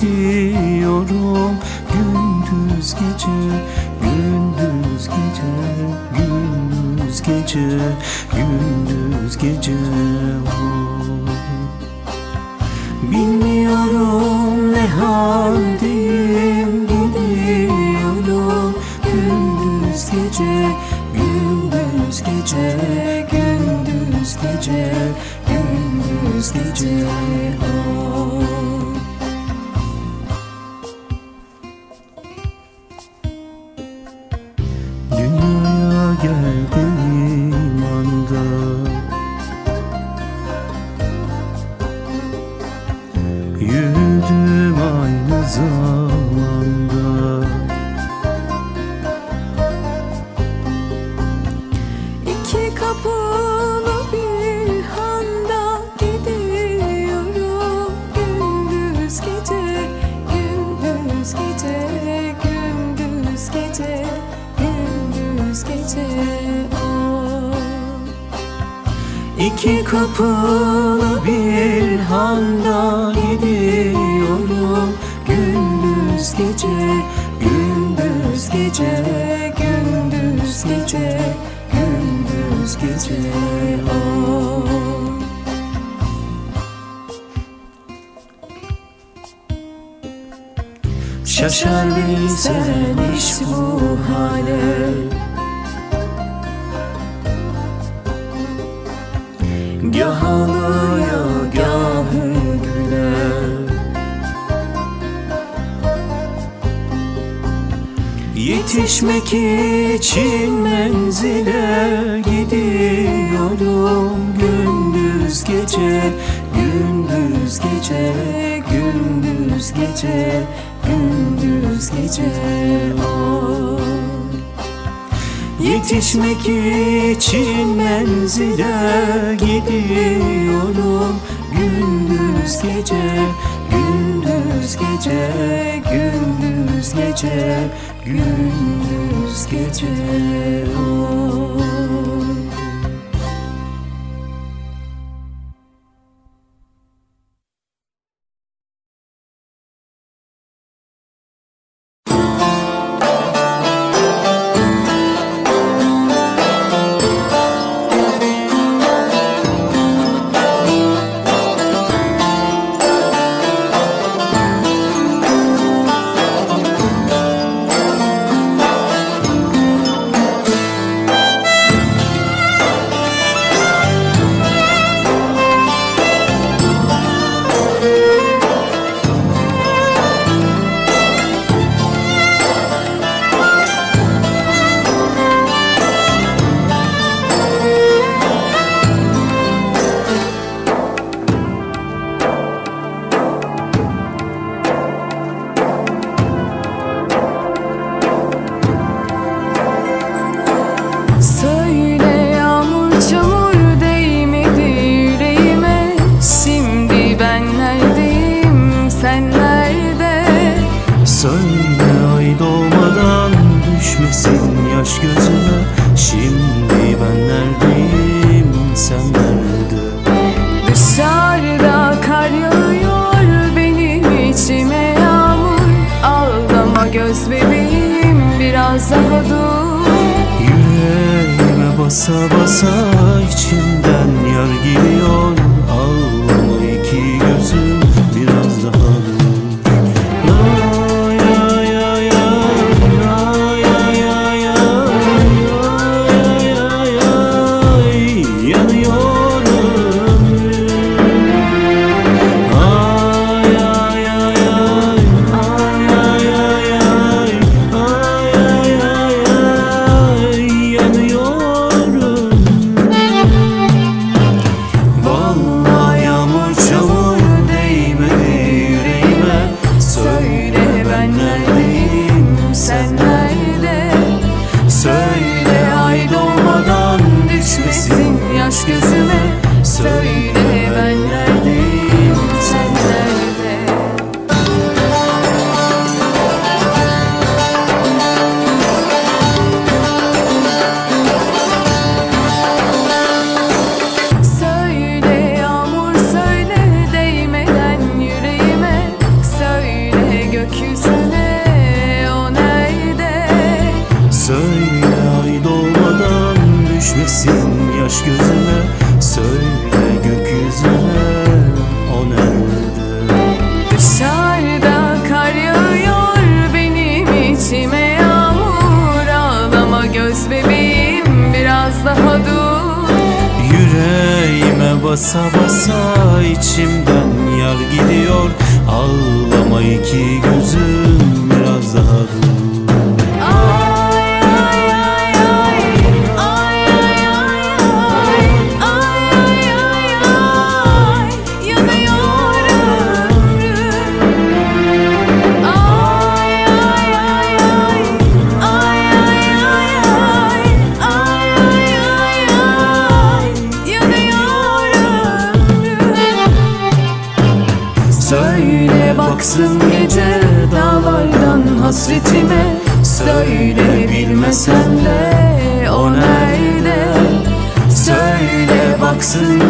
gidiyorum Gündüz gece, gündüz gece Gündüz gece, gündüz gece. Bilmiyorum ne haldeyim Gidiyorum gündüz gece Gündüz gece Gündüz gece Gündüz gece oy. Dünyaya kapılı bir handa gidiyorum. Gündüz gece, gündüz gece, gündüz gece, gündüz gece. Oh. İki kapılı bir handa gidiyorum. Gündüz gece, gündüz gece, gündüz gece, gündüz gece oh. Şaşar bilsen iş bu hale Gah ağlaya Yetişmek için menzile gidiyorum Gündüz gece, gündüz gece, gündüz gece, gündüz gece. Oy. Yetişmek için menzile gidiyorum Gündüz gece, gündüz gece, gündüz gece, gündüz gece oy. Yaş gözüme Şimdi ben neredeyim? Sen nerede? Dışarıda kar yağıyor benim içime yağmur. Ağlama göz bebeğim biraz daha dur. Yüreğime basa basa içimden yar geliyor Söyle ben neredeyim sen Söyle yağmur söyle değmeden yüreğime. Söyle gökyüzüne o nerede? Söyle ay doğmadan düşmesin yaş gözüme. Söyle gökyüzüne o nerede? Dışarıda kar yağıyor benim içime yağmur. Ağlama göz bebeğim biraz daha dur. Yüreğime basa basa içimden yar gidiyor. Ağlama iki gözüm Bilmesem de o nerede? Söyle baksın